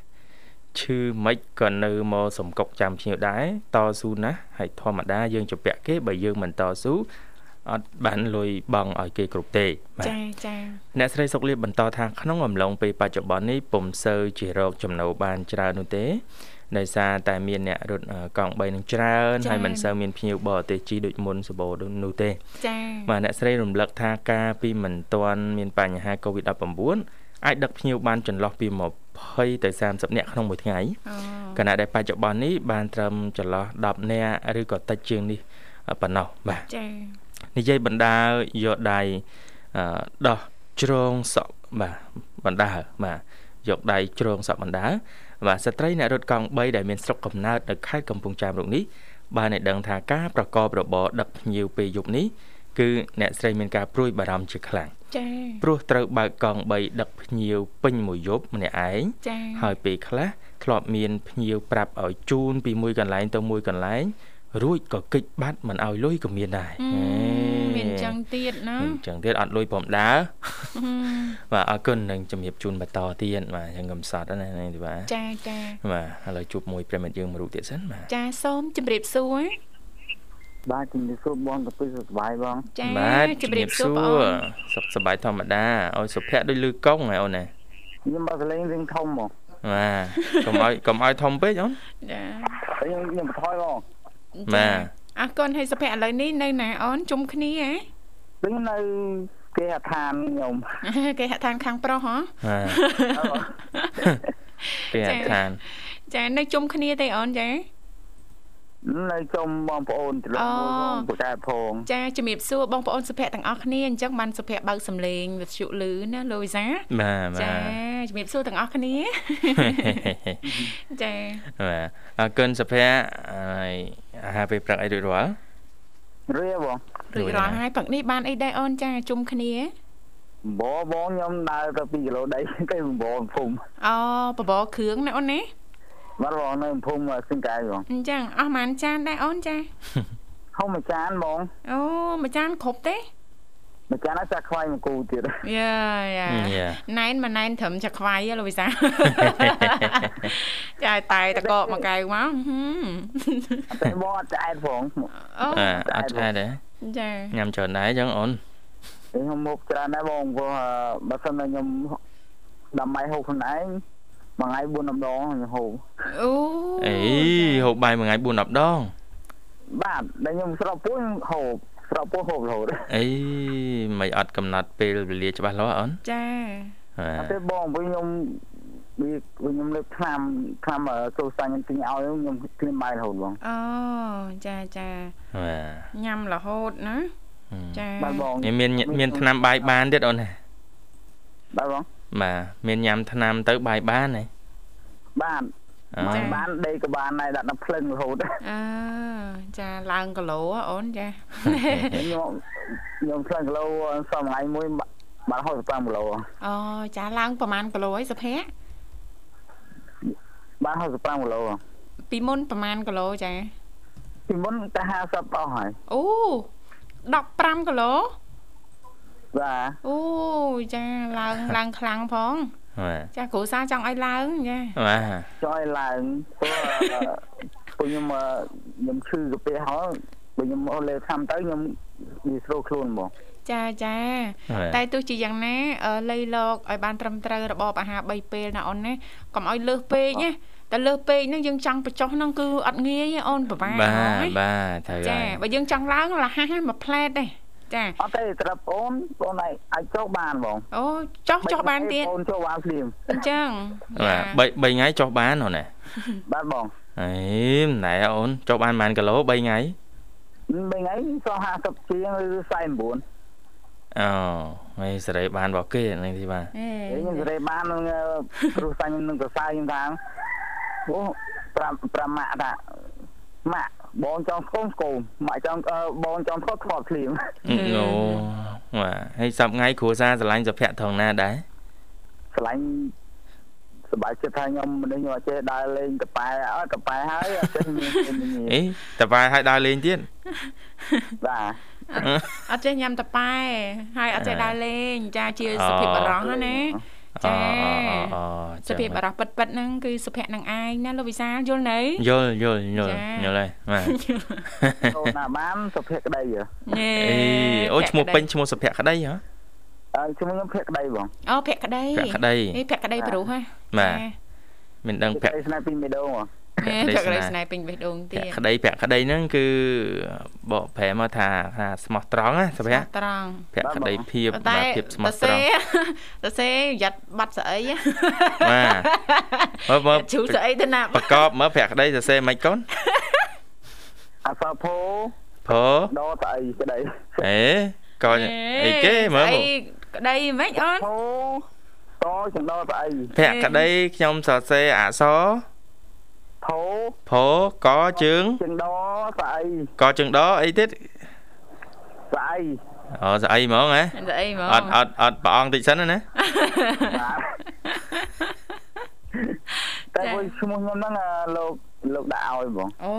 ឈឺមិនក៏នៅមកសំកុកចាំភ្ញៀវដែរតស៊ូណាស់ហើយធម្មតាយើងជពាក់គេបើយើងមិនតស៊ូ អត់បានលុយបង់ឲ្យគេគ្រប់ទេបាទចាចាអ្នកស្រីសុកលៀបបន្តថាក្នុងអំឡុងពេលបច្ចុប្បន្ននេះពុំសូវជារកចំណូលបានច្រើននោះទេដោយសារតែមានអ្នករត់អឺកង់3នឹងច្រើនហើយមិនសូវមានភ្ញៀវបរទេសជីដូចមុនសបោដូចនោះទេចាបាទអ្នកស្រីរំលឹកថាការពីមិនទាន់មានបញ្ហា COVID-19 អាចដឹកភ្ញៀវបានចន្លោះពី20ទៅ30នាក់ក្នុងមួយថ្ងៃអូខណៈដែលបច្ចុប្បន្ននេះបានត្រឹមចន្លោះ10នាក់ឬក៏តិចជាងនេះអឺប៉ុណ្ណោះបាទចា និយាយបណ្ដាយកដៃអឺដោះជ្រងសក់បាទបណ្ដាបាទយកដៃជ្រងសក់បណ្ដាបាទស្ត្រីអ្នករត់កង់3ដែលមានស្រុកកំណើតនៅខេត្តកំពង់ចាមរុកនេះបានឲ្យដឹងថាការប្រកបរបរដឹកភ្ញៀវពេលយប់នេះគឺអ្នកស្រីមានការព្រួយបារម្ភជាខ្លាំងចាព្រោះត្រូវបើកកង់3ដឹកភ្ញៀវពេញមួយយប់ម្នាក់ឯងចាហើយពេលខ្លះធ្លាប់មានភ្ញៀវប្រាប់ឲ្យជូនពីមួយកន្លែងទៅមួយកន្លែង រួចក៏កិច្ចបាត់មិនឲ្យលុយក៏មានដែរមានអញ្ចឹងទៀតណាអញ្ចឹងទៀតអត់លុយព្រមដើរបាទអរគុណនឹងជំរាបជូនបន្តទៀតបាទអញ្ចឹងកំសត់ណានេះបាទចាចាបាទឥឡូវជួបមួយប្រិមិត្តយើងមួយរូបទៀតសិនបាទចាសូមជម្រាបសួរបាទជំរាបសួរបងទៅសុខសប្បាយបងចាបាទជំរាបសួរសុខសប្បាយធម្មតាឲ្យសុភ័ក្រដូចលឺកុងហ៎អូនណាខ្ញុំបើសលេងរៀងធំបងបាទកុំឲ្យកុំឲ្យធំពេកអូនចាខ្ញុំខ្ញុំបន្ថយបង បាទអរគុណហើយសុភ័ក្រឥឡូវនេះនៅណាអូនជុំគ្នាហ៎វិញនៅគេហដ្ឋានខ្ញុំគេហដ្ឋានខាងប្រុសហ៎គេហដ្ឋានចានៅជុំគ្នាទេអូនចា នៅជុំបងប្អូនច្រឡំមួយផងប្រកែផងចាជំរាបសួរបងប្អូនសុភ័ក្រទាំងអស់គ្នាអញ្ចឹងបានសុភ័ក្របើកសំឡេងវិទ្យុលឺណាលូវីសាបាទបាទចាជំរាបសួរទាំងអស់គ្នាចាបាទអរគុណសុភ័ក្រហើយអាហារពេលព្រឹកអីរួចរាល់រៀបបងរួចរាល់ហើយព្រឹកនេះបានអីដែរអូនចាជុំគ្នាបងបងខ្ញុំដើរទៅ2គីឡូដីទៅបងភូមិអូបបរគ្រឿងណាអូនណា បាទបងនៅភូមិសឹងកែបងអញ្ចឹងអស់ប៉ុន្មានចានដែរអូនចាហូបមួយចានបងអូមួយចានគ្រប់ទេមួយចានអាចខ្វាយមកគូទៀតយ៉ាយ៉ាណែនមកណែនត្រឹមចាខ្វាយលោកវិសាចាតែតកមកកៅមកតែបងអត់ឆ្អែតផងអូអត់ឆ្អែតទេចាញ៉ាំច្រើនដែរអញ្ចឹងអូនខ្ញុំមកច្រើនដែរបងព្រោះបើសិនតែខ្ញុំដើម្បីហូបខ្លួនឯង មួយថ្ងៃ4 10ដងហូបអូអេហូបបាយមួយថ្ងៃ4 10ដងបាទតែខ្ញុំស្រក់ពោះហូបស្រក់ពោះហូបរហូតអីមិនអត់កំណត់ពេលវេលាច្បាស់លាស់អូនចាអត់ទេបងវិញខ្ញុំវាខ្ញុំលើកឆ្នាំឆ្នាំគ្រូសាញ់ខ្ញុំទិញឲ្យខ្ញុំគ្រាមបាយរហូតបងអូចាចាញ៉ាំរហូតណាចាបាទបងមានមានឆ្នាំបាយបានទៀតអូនណាបាទបង បាទមានញ៉ាំថ្នាំទៅបាយបានទេបានបានបានដេកក៏បានដែរដាក់ដល់ភ្លឹងរហូតអឺចាឡើងគីឡូអូនចាខ្ញុំខ្ញុំភ្លឹងគីឡូសំថ្ងៃមួយបាន65គីឡូអូចាឡើងប្រហែលគីឡូហើយសុភ័ក្របាន65គីឡូពីមុនប្រហែលគីឡូចាពីមុនតែ50អស់ហើយអូ15គីឡូ បាទអូចាឡើងឡើងខ្លាំងផងចាគ្រូសាចង់ឲ្យឡើងចាបាទចង់ឲ្យឡើងព្រោះពួកខ្ញុំខ្ញុំឈឺកាពះហើយបើខ្ញុំអស់លេខំទៅខ្ញុំនិយាយស្រួលខ្លួនហ្មងចាចាតែទោះជាយ៉ាងណាលៃលោកឲ្យបានត្រឹមត្រូវរបបអាហារ3ពេលណាអូនណាកុំឲ្យលើសពេកណាតែលើសពេកហ្នឹងយើងចង់បញ្ចុះហ្នឹងគឺអត់ងាយអូនប្រហែលបាទបាទត្រូវចាបើយើងចង់ឡើងលះហាមួយផ្លែតទេ ចាអត់ទេត្រាប់អូនបងឯងអាចចុះបានបងអូចុះចុះបានទៀតអូនចុះបានភ្លាមអញ្ចឹងបាទ3 3ថ្ងៃចុះបានអូនណាបាទបងអេណែអូនចុះបានប៉ុន្មានគីឡូ3ថ្ងៃ3ថ្ងៃសោះ50ជាងឬ49អូហើយសេរីបានរបស់គេនេះទីបាទខ្ញុំសេរីបាននឹងគ្រូសាញ់នឹងសរសើរខ្ញុំថាអូ5 5ម៉ាក់ថាម៉ាក់ បងចង់ស្គមស្គមម៉ាក់ចង់បងចង់ថត់ថត់ភ្លាមអូបាទហើយសប្ថ្ងៃគ្រួសារឆ្លាញ់សុភ័ក្រថងណាដែរឆ្លាញ់សប្បាយចិត្តថាខ្ញុំមនុស្សខ្ញុំអត់ចេះដើរលេងតប៉ែអត់តប៉ែហើយអត់ចេះមានអីតប៉ែហើយដើរលេងទៀតបាទអត់ចេះញ៉ាំតប៉ែហើយអត់ចេះដើរលេងចាជាសុភាពបារម្ភណា ចាសុភាពបារម្ភពិតពិតហ្នឹងគឺសុភ័ក្រនឹងឯងណាលោកវិសាលយល់នៅយល់យល់យល់យល់ហើយបាទអូណាបានសុភ័ក្រក្តីហ៎អេអូឈ្មោះពេញឈ្មោះសុភ័ក្រក្តីហ៎អើឈ្មោះខ្ញុំភ័ក្រក្តីបងអូភ័ក្រក្តីភ័ក្រក្តីនេះភ័ក្រក្តីប្រុសហ៎បាទមិនដឹងភ័ក្រស្នេហ៍ពីមេដូងហ៎ ភក្តីស្នេហ៍ពេញបេះដូងទៀតក្តីភក្តីហ្នឹងគឺបកប្រែមកថាថាស្មោះត្រង់ណាសុភ័ក្រត្រង់ភក្តីភាពបាទភាពស្មោះត្រង់សរសេរយ៉ាត់បាត់ស្អីបាទមើលជូស្អីទៅណាប្រកបមើលភក្តីសរសេរមិនកូនអសភោភោដស្អីក្តីអេកូនអីគេមើលអីក្តីមិនអូនភោតចង្ដោស្អីភក្តីខ្ញុំសរសេរអក្សរ ផោផោកជើងជើងដស្អីកជើងដអីទៀតស្អីអូស្អីហ្មងហ៎ស្អីហ្មងអត់អត់អត់ព្រះអង្គតិចសិនណាតែមួយឈ្មោះខ្ញុំហ្នឹងលោកលោកដាក់ឲ្យបងអូ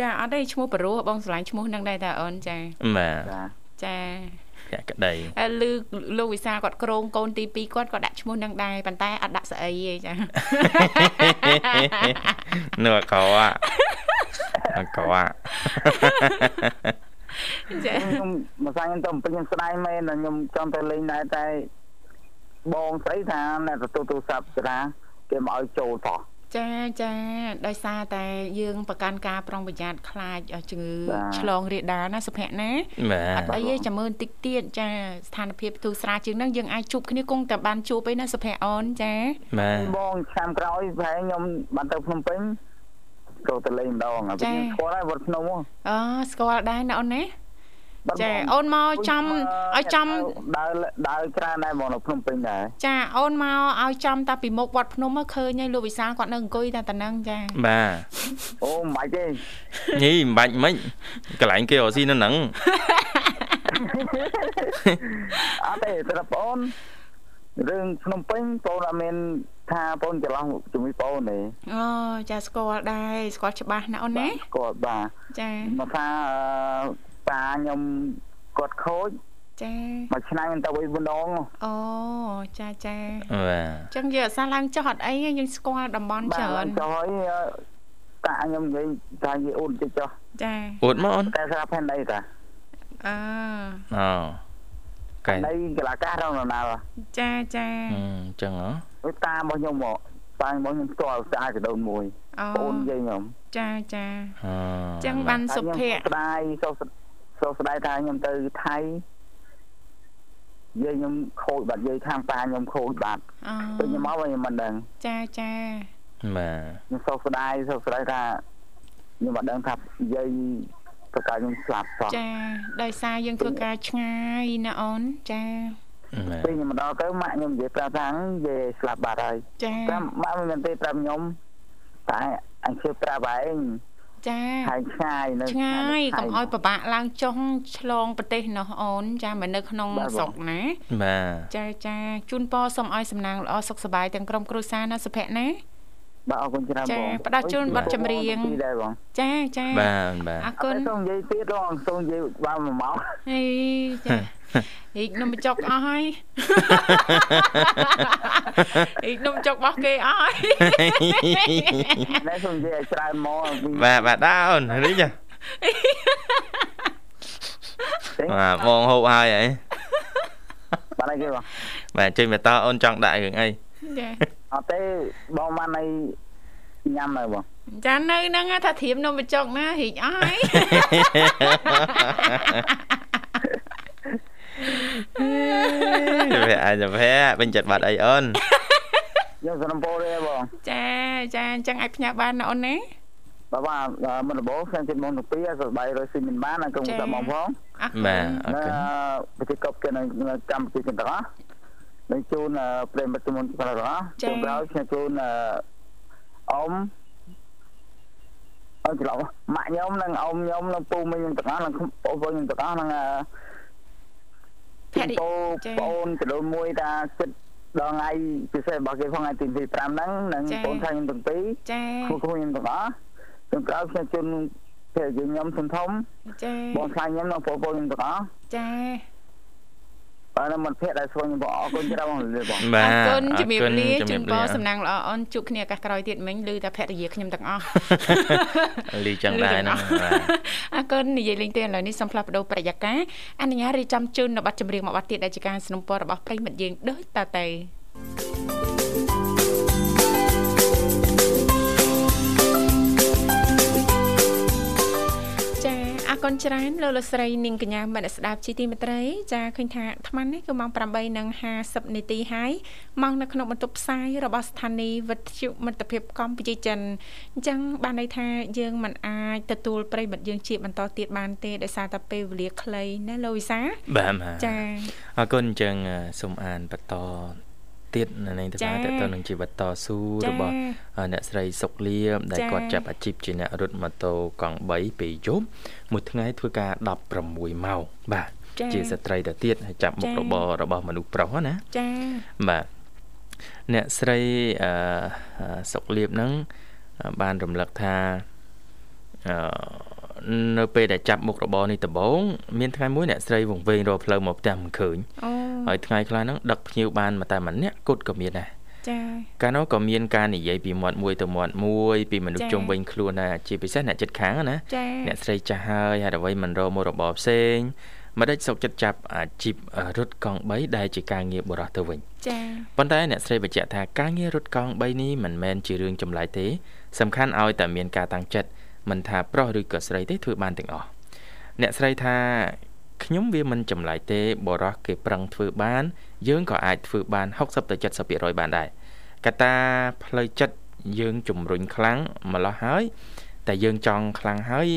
ចាអត់ទេឈ្មោះបរោះបងស្រឡាញ់ឈ្មោះនឹងដែរតាអូនចាបាទចាចា ភក្តីហើយលឺលោកវិសាគាត់ក្រងកូនទី2គាត់ក៏ដាក់ឈ្មោះនឹងដែរប៉ុន្តែអត់ដាក់ស្អីទេចានៅអកោអាអកោអាចាខ្ញុំមកសាញ់ខ្ញុំទៅពេញខ្ញុំស្ដាយមែនតែខ្ញុំចង់ទៅលេងដែរតែបងស្អីថាអ្នកទទួលទូរស័ព្ទចាគេមកឲ្យចូលតោះ ចាចាដោយសារតែយើងប្រកាន់ការប្រុងប្រយ័ត្នខ្លាចជំងឺបាទឆ្លងរាលដាលណាសុភ័ក្រណាបាអត់ទអីទេចាំមើលបន្តិចទៀតចាស្ថានភាពទូស្រាលជាងហ្នឹងយើងអាចជួបគ្នាគង់តែបានជួបឯណាសុភ័ក្រអូនចាបាទបងឆ្នាំក្រោយប្រហែលខ្ញុំបានទៅភ្នំពេញចូលទៅលេងម្ដងហើយខ្ញុំស្គាល់ហើយវត្តភ្នំហ៎អូស្គាល់ដែរណាអូនណាបាត់ ចាបងអូនមកចំឲ្យចំដើរដើរច្រើនដែរបងនៅភ្នំពេញដែរចាអូនមកឲ្យចំតាពីមុខវត្តភ្នំមកឃើញហើយលោកវិសាលគាត់នៅអង្គុយតែតែហ្នឹងចាបាទអូមិនបាច់ទេញីមិនបាច់មិញកន្លែងគេរកស៊ីនៅហ្នឹងអត់ទេសម្រាប់បងរឿងភ្នំពេញបងអត់មានថាបងច្រឡំជាមួយបងទេអូចាស្គាល់ដែរស្គាល់ច្បាស់ណាអូនណាគាត់បាទចាមកថាអឺ តាខ្ញុំគាត់ខូចចាមួយឆ្នាំខ្ញុំទៅវិញម្ដងអូចាចាបាទអញ្ចឹងយើងអត់សាឡើងចុះអត់អីទេយើងស្គាល់តំបន់បាទច្រើនចុះហើយអឺតាខ្ញុំនិយាយថានិយាយអូនតិចចុះចាអួតមកអូនតែស្រាប់ផែនដីតាអឺអូកែដីកលាកាសរងណាល់ចាចាអញ្ចឹងហ៎ទៅតារបស់ខ្ញុំមកតារបស់ខ្ញុំផ្ទាល់ស្អាតកដោនមួយអូបងនិយាយខ្ញុំចាចាអអញ្ចឹងបានសុភ័ក្រស្ដាយសោក សោកស្ដាយថាខ្ញុំទៅថៃយាយខ្ញុំខូចបាត់យាយខាងប៉ាខ្ញុំខូចបាត់អូពេលខ្ញុំមកវិញខ្ញុំមិនដឹងចាចាបាទខ្ញុំសោកស្ដាយសោកស្ដាយថាខ្ញុំមិនដឹងថាយាយប្រកាសខ្ញុំស្លាប់សោះចាដោយសារយើងធ្វើការឆ្ងាយណាអូនចាបាទពេលខ្ញុំមកដល់ទៅម៉ាក់ខ្ញុំនិយាយប្រាប់ថាយាយស្លាប់បាត់ហើយចាតែម៉ាក់មិនមែនទេប្រាប់ខ្ញុំតែអញជឿប្រាប់ឯង ចាហើយឆ្ងាយនៅឆ្ងាយកុំឲ្យពិបាកឡើងចុះឆ្លងប្រទេសណោះអូន ចាមិននៅក្នុងស្រុកណាបាទចាចាជូនពរសូមឲ្យសំណាងល្អសុខសប្បាយទាំងក្រុមគ្រួសារណាសុភ័ក្រណា បាទអរគុណច្រើនចាបងផ្ដល់ជូនបទចម្រៀងពីដែរបងចាចាបាទបាទអរអគុត់ណទេសូមនិយាយទៀតបងសូមនិយាយបានមួយម៉ោងហេចាហេកនំបញ្ចុកអស់ហើយហេកនំបញ្ចុករបស់គេអស់ហើយណែសូមនិយាយឲ្យច្រើនមកពីបាទបាទដើរអូនរីចាបាទបងហូបហើយហីបានអីគេបងបាទចេញមកតើអូនចង់ដាក់រឿងអីចា អត់ទេបងបានអីញ៉ាំនៅបងចានៅហ្នឹងថាធៀមនំបញ្ចុកណាហេកអស់ហើយវាអាចទៅវិញចិត្តបាត់អីអូនខ្ញុំសំណពោទេបងចាចាអញ្ចឹងអាចផ្ញើបានណាអូនណាបាទបាទមិនដំបូងខ្ញុំជិតមកទៅពីសុបាយរស់ស៊ីមិនបានអង្គសាបងផងអរគុណបាទអរនៅគុណប្រទេសកប់គេនៅកម្ពុជាទាំងអស់ នឹងជូនប្រិមិត្តមុនទាំងអស់ជូនក្រោយខ្ញុំជូនអ៊ំអត់ច្រឡំម៉ាក់ខ្ញុំនិងអ៊ំខ្ញុំនិងពូមីខ្ញុំទាំងអស់និងបងប្អូនខ្ញុំទាំងអស់និងភរិបងចាប្អូនចំនួនមួយថាចិត្តដល់ថ្ងៃពិសេសរបស់គេផងថ្ងៃទី5ហ្នឹងនិងបងថៃខ្ញុំទាំងពីរចាគ្រូគ្រូខ្ញុំទាំងអស់ខ្ញុំក្រោយខ្ញុំជូនភរិយាខ្ញុំធំធំចាបងថ្លៃខ្ញុំនិងបងប្អូនខ្ញុំទាំងអស់ចា បាទមិត្តភក្តិដែលស្គាល់ខ្ញុំបងអរគុណច្រើនបងលាបង បា អ ទ រគុណជំរាបលា ជំ ជូ រា ន ប ព លា រសំណាងល្អអូនជួបគ្នាឱកាសក្រោយទៀតមិញឮតែភរិយាខ្ញុំទាំងអស់ លីចឹងដែរហ្នឹងបាទ អរគុណនិយាយលេងទេឥឡូវនេះសូមផ្លាស់ប្ដូរប្រយាករអនុញ្ញាតរៀបចំជូននៅប័ណ្ណចម្រៀងមួយប័ណ្ណទៀតដែលជាការสนับสนุนរបស់ប្រិយមិត្តយើងដូចតទៅចាអ គុណច្រើនលោកលោកស្រីនាងកញ្ញាមនស្ដាប់ជីទីមេត្រីចាឃើញថាអាត្មានេះគឺម៉ោង8:50នាទីហើយម៉ោងនៅក្នុងបន្ទប់ផ្សាយរបស់ស្ថានីយ៍វិទ្យុមិត្តភាពកម្ពុជាចិនអញ្ចឹងបានន័យថាយើងមិនអាចទទួលប្រិយមិត្តយើងជាបន្តទៀតបានទេដោយសារតែពេលវេលាខ្លីណាលោកវិសាបាទបាទចាអរគុណអញ្ចឹងសូមអានបន្ត ទៀតនៅនេះទៅចា៎បាទតទៅនឹងជីវិតតស៊ូចា៎របស់អ្នកស្រីសុកលៀមដែលចា៎គាត់ចាប់អាជីពជាអ្នករត់ម៉ូតូកង់3ពេលយប់មួយថ្ងៃធ្វើការ16ម៉ោងបាទចា៎ជាស្ត្រីទៅទៀតហើយចាប់មុខចា៎របររបស់មនុស្សប្រុសណាចាបាទអ្នកស្រីអឺអឺសុកលៀបហ្នឹងអឺបានរំលឹកថាអឺ នៅពេលដែលចាប់មុខរបរនេះដំបូងមានថ្ងៃមួយអ្នកស្រីវងវែងរកផ្លូវមកផ្ទះមិនឃើញអូហើយថ្ងៃខ្លះហ្នឹងដឹកភ្ញៀវបានមកតែម្នាក់គត់ក៏មានដែរចាកាលនោះក៏មានការនិយាយពីមាត់មួយទៅមាត់មួយពីមនុស្សចា៎ជុំវិញខ្លួនដែរជាពិសេសអ្នកចិត្តខាងណាចាអ្នកស្រីចាស់ហើយហេតុអ្វីមិនរកមករបរផ្សេងមិនដេចសុកចិត្តចាប់អាជីពរត់កង់3ដែលជាការងារបរោះទៅវិញចាប៉ុន្តែអ្នកស្រីបញ្ជាក់ថាការងាររត់កង់3នេះមិនមែនជារឿងចម្លែកទេ សំខាន់ឲ្យតែមានការតាំងចិត្ត មិនថាប្រុសឬក៏ស្រីទេធ្វើបានទាំងអស់អ្នកស្រីថាខ្ញុំវាមិនចម្លែកទេបរោះគេប្រឹងធ្វើបាន យើងក៏អាចធ្វើបាន60ទៅ70%បានដែរកត្តាផ្លូវចិត្តយើងជំរុញខ្លាំងម្លោះហើយ តែយើងចង់ខ្លាំងហើយ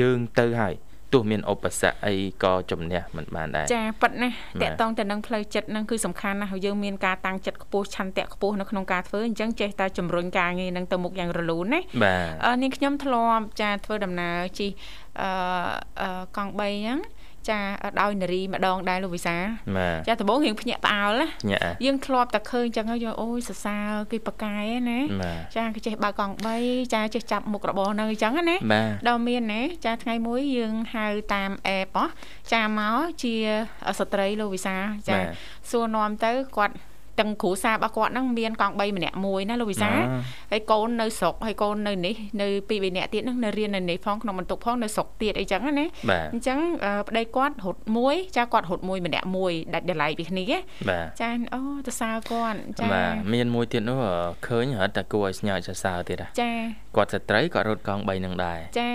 យើងទៅហើយ ទោះមានឧបសគ្គអីក៏ជំនះមិនបានដែរចាប៉ិតណាស់បាទតកតងទៅនឹងផ្លូវចិត្តហ្នឹងគឺសំខាន់ណាស់ហើយយើងមានការតាំងចិត្តខ្ពស់ឆន្ទៈខ្ពស់នៅក្នុងការធ្វើអញ្ចឹងចេះតែជំរុញការងារហ្នឹងទៅមុខយ៉ាងរលូនណាបាទអឺនាងខ្ញុំធ្លាប់ចាធ្វើដំណើរជិះអឺអឺកង់3ហ្នឹង ចាដោយនារីម្ដងដែរលោកវិសាបាទចាដំបូងរៀងភ្ញាក់ផ្អើលណាញាក់យើងធ្លាប់តែឃើញអញ្ចឹងហើយយកអូយសរសើរគេប្រកាយណាបាទចាគេចេះបើកកង់3ចាចេះចាប់មុខរបរហ្នឹងអញ្ចឹងណាបាទដល់មានណាចាថ្ងៃមួយយើងហៅតាមអេបហ៎ចាមកជាស្ត្រីលោកវិសាចាបាទសួរនាំទៅគាត់ ទាំងគ្រូសារបស់គាត់ហ្នឹងមានកង់3ម្នាក់មួយណាលោកវិសា អ่า ហើយកូននៅស្រុកហើយកូននៅនេះនៅពីរបីនាក់ទៀតហ្នឹងនៅរៀននៅនេះផងក្នុងបន្ទុកផងនៅស្រុកទៀតអីចឹងណា បាទ អញ្ចឹងអឺប្តីគាត់រត់មួយចាគាត់រត់មួយម្នាក់មួយដាច់ដライពីគ្នា បាទ ចាអូទៅសើគាត់ចា បាទមានមួយទៀតនោះអឺឃើញរត់តែគួរឲ្យស្ញើចសរសើរទៀតហ่ะ ចា គាត់ស្ត្រីគាត់រត់កង់3នឹងដែរ ចា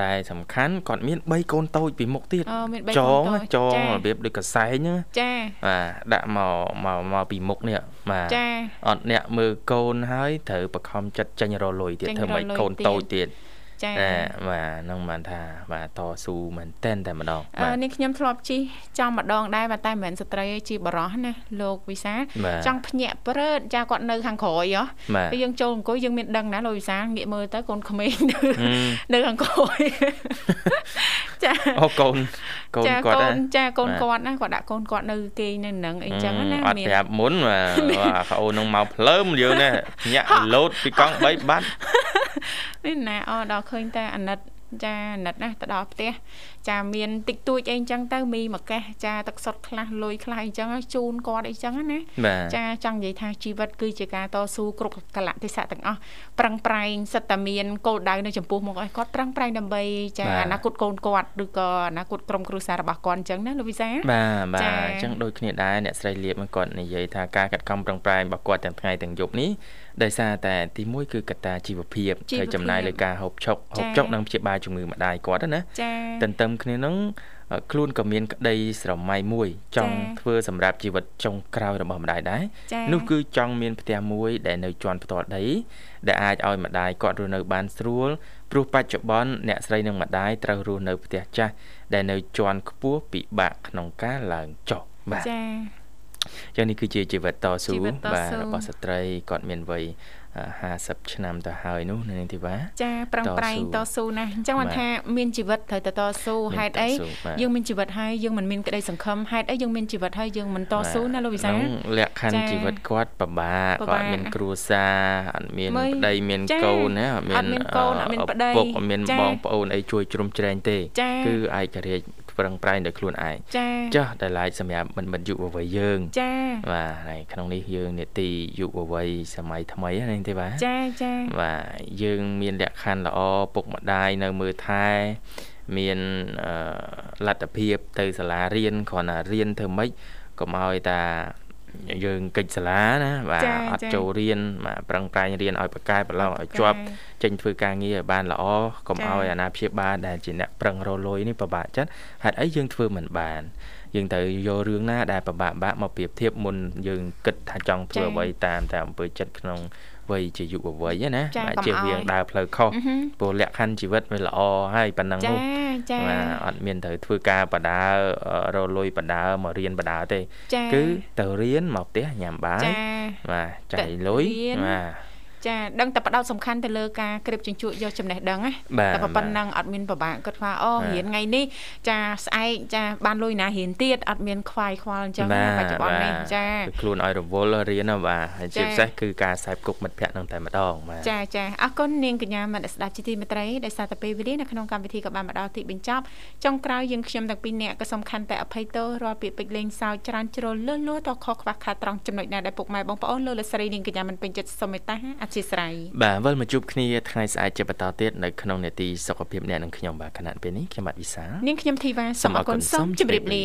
តែសំខាន់គាត់មាន3កូនតូចពីមុខទៀតអូមានបីចកូងនតូចចងចារបៀបដូចកសែងហ្នឹងចាបាទដាក់មកមកមកពីមុខនេះបាទចាអត់អ្នកមើលកូនហើយត្រូវបខំចិត្តចេញរលុយទៀតចេញធ្វើម៉េចរលុយកូនទៀតតូចទៀត ចាតែបាទហ្នឹងបានថាបាទតស៊ូមែនតែនតែម្ដងអឺនេះខ្ញុំធ្លាប់ជិះចំម្ដងដែរប៉ុន្តែមិនមែនស្ត្រីទេជាបរោះណាលោកវិសាបាទចង់ភ្ញាក់ព្រឺតចាគាត់នៅខាងក្រោយហ៎បាទពេលយើងចូលអង្គុយយើងមានដឹងណាលោកវិសាងាកមើលទៅកូនក្មេងនៅហឹមនៅខាងក្រោយចាអូកូនកូនចាគាត់កូហ៎នចាកូនបាទគាត់ណាគាត់ដាក់កូនគាត់នៅគេងនៅនឹងអីចឹងណាអត់ប្រាប់មុនបាទអាខអូននឹងមកភ្លើមយើងណាញាក់លោតពីកង់3បាត់នេះណាអដល់ឃើញតែអាណិតចាអាណិតណាទៅដល់ផ្ទះ ចាមានតិចតួចអីអញ្ចឹងទៅមីមួយកេះចាទឹកសុទ្ធខ្លះលុយខ្លះអីចឹងជូនគាត់អីចឹងណាបាទចាចង់និយាយថាជីវិតគឺជាការតស៊ូគ្រប់កលៈទេសៈទាំងអស់ប្រឹងប្រែងសិតតែមានគោលដៅនៅចំពោះមុខឲ្យគាត់ប្រឹងប្រែងដើម្បីចាអនាគតកូនគាត់ឬក៏អនាគតក្រុមគ្រួសាររបស់គាត់អញ្ចឹងណាលោកវិសាបាទបាទចា៎អញ្ចឹងដូចគ្នាដែរអ្នកស្រីលៀបហ្នឹងគាត់និយាយថាការកាត់កំប្រឹងប្រែងរបស់គាត់ទាំងថ្ងៃទាំងយប់នេះដោយសារតែទីមួយគឺកត្តាជីវភាពជីវភាពហើយចំណាយលើការហូបឆុកហូបចា៎ចុកនិងព្យាបាលជំងឺម្ដាយគាត់ហ្នឹងណាចាទន្ទឹមគ្នាហ្នឹងអឺខ្លួនក៏មានក្តីស្រមៃមួយ ចង់ចា៎ធ្វើសម្រាប់ជីវិតចុងក្រោយរបស់ម្ដាយដែរចានោះគឺចង់មានផ្ទះមួយដែលនៅជាន់ផ្ទាល់ដី ដែលអាចឲ្យម្ដាយគាត់រស់នៅបានស្រួលព្រោះបច្ចុប្បន្នអ្នកស្រីនិងម្ដាយត្រូវរស់នៅផ្ទះចាស់ដែលនៅជាន់ខ្ពស់ពិបាកក្នុងការឡើងចុះបាទចាចឹងនេះគឺជាជីវិតតស៊ូជីវិតតស៊ូបាទរបស់ស្ត្រីគាត់មានវ័យអឺ 50ឆ្នាំទៅហើយនោះនៅនាងធីវ៉ាចាប្រឹងប្រែងតតស៊ូស៊ូណាស់អញ្ចឹងបាបានទថាមានជីវិតត្រូវតែតស៊ូមានហេតុអីតស៊ូបាទយើងមានជីវិតហើយយើងមិនមានក្តីសង្ឃឹមហេតុអីយើងមានជីវិតហើយយើងមិនតស៊ូណាលោកវិសាហ្នឹងលក្ខខណ្ឌចា៎ជីវិតគាត់ពិបាកពិបាគាត់កមានគ្រួសារអត់មានមើលប្តីមានចា៎កូនណាអត់មានអត់មានកូនអត់មានប្តីឪពុកអត់មានចា៎បងប្អូនអីជួយជ្រោមជ្រែងទេចា៎គឺឯករាជ្យ ប្រឹងប្រែងដោយខ្លួនឯងចាចាស់ដែលឡាយសម្រាប់មិនមិនយុវវ័យយើង ចាបាទហើយក្នុងនេះយើងនេតិយុវវ័យសម័យថ្មីហ្នឹងទេបាទចាចាបាទយើងមានលក្ខខណ្ឌល្អពុកម្ដាយនៅមើលថែមានអឺលទ្ធភាពទៅសាលារៀនគ្រាន់តែរៀនធ្វើម៉េចកុំឲ្យតា យើងកិច្ចសាលាណាបាទចា៎អត់ចា៎ចូលរៀនបាទប្រឹងប្រែងរៀនឲ្យប្រកែប្រឡងឲ្យជាប់ចេញធ្វើការងារឲ្យបានល្អកុំចា៎ឲ្យអាណាព្យាបាលដែលជាអ្នកប្រឹងរលុយនេះពិបាកចិត្តហេតុអីយើងធ្វើមិនបានយើងត្រូវយករឿងណាដែលពិបាកបាក់មកប្រៀបធៀបមុនយើងគិតថាចង់ធ្វើចា៎អ្វីតាមតែអំពើចិត្តក្នុង វ័យជាយុវវ័យណាចា៎បាទកុំជៀសវាងឲ្យដើរផ្លូវខុសអឺហឹមព្រោះលក្ខខណ្ឌជីវិតវាល្អហើយប៉ុណ្ណឹងចានោះចាបាទអត់មានត្រូវធ្វើការបដាអឺរលុយបដាមករៀនបដាទេចាគឺទៅរៀនមកផ្ទះញ៉ាំបាយចាបាទចាយលុយរៀនបាទ ចាដឹងតែបដោតសំខាន់ទៅលើការក្រេបជញ្ជក់យកចំណេះដឹងណាតែប៉ុណ្ណឹងអត់មានពិបាកគាត់ថាអូរៀនថ្ងៃនេះចាស្អែកចាបានលុយណារៀនទៀតអត់មានខ្វាយខ្វល់អញ្ចឹងបច្ចុប្បន្ននេះចាខ្លួនឲ្យរវល់រៀនណាបាទហើយជាពិសេសគឺការខ្សែគប់មិត្តភ័ក្តិនឹងតែម្ដងបាទចាចាអរគុណនាងកញ្ញាមនស្ដាប់ជីទីមេត្រីដែលសារតែពេលវេលានៅក្នុងកម្មវិធីក៏បានមកដល់ទីបញ្ចប់ចុងក្រោយយើងខ្ញុំទាំងពីរនាក់ក៏សំខាន់តែអភ័យទោសរាល់ពាក្យពេចន៍លេងសើចច្រើនជ្រុលលឺលួតខុសខ្វះខាតត្រង់ចំណុចណាដែលពុកម៉ែបងប្អូនលោកលស្រីនាងកញ្ញាមិនពេញចិត្តសូមមេត្តាអធិស្ឋានបាទវិលមកជួបគ្នាថ្ងៃស្អែកជាបន្តទៀតនៅក្នុងនេតិសុខភាពអ្នកនិងខ្ញុំបាទគណៈពេលនេះខ្ញុំបាទវិសានាងខ្ញុំធីវ៉ាសូមអរគុណសូមជម្រាបលា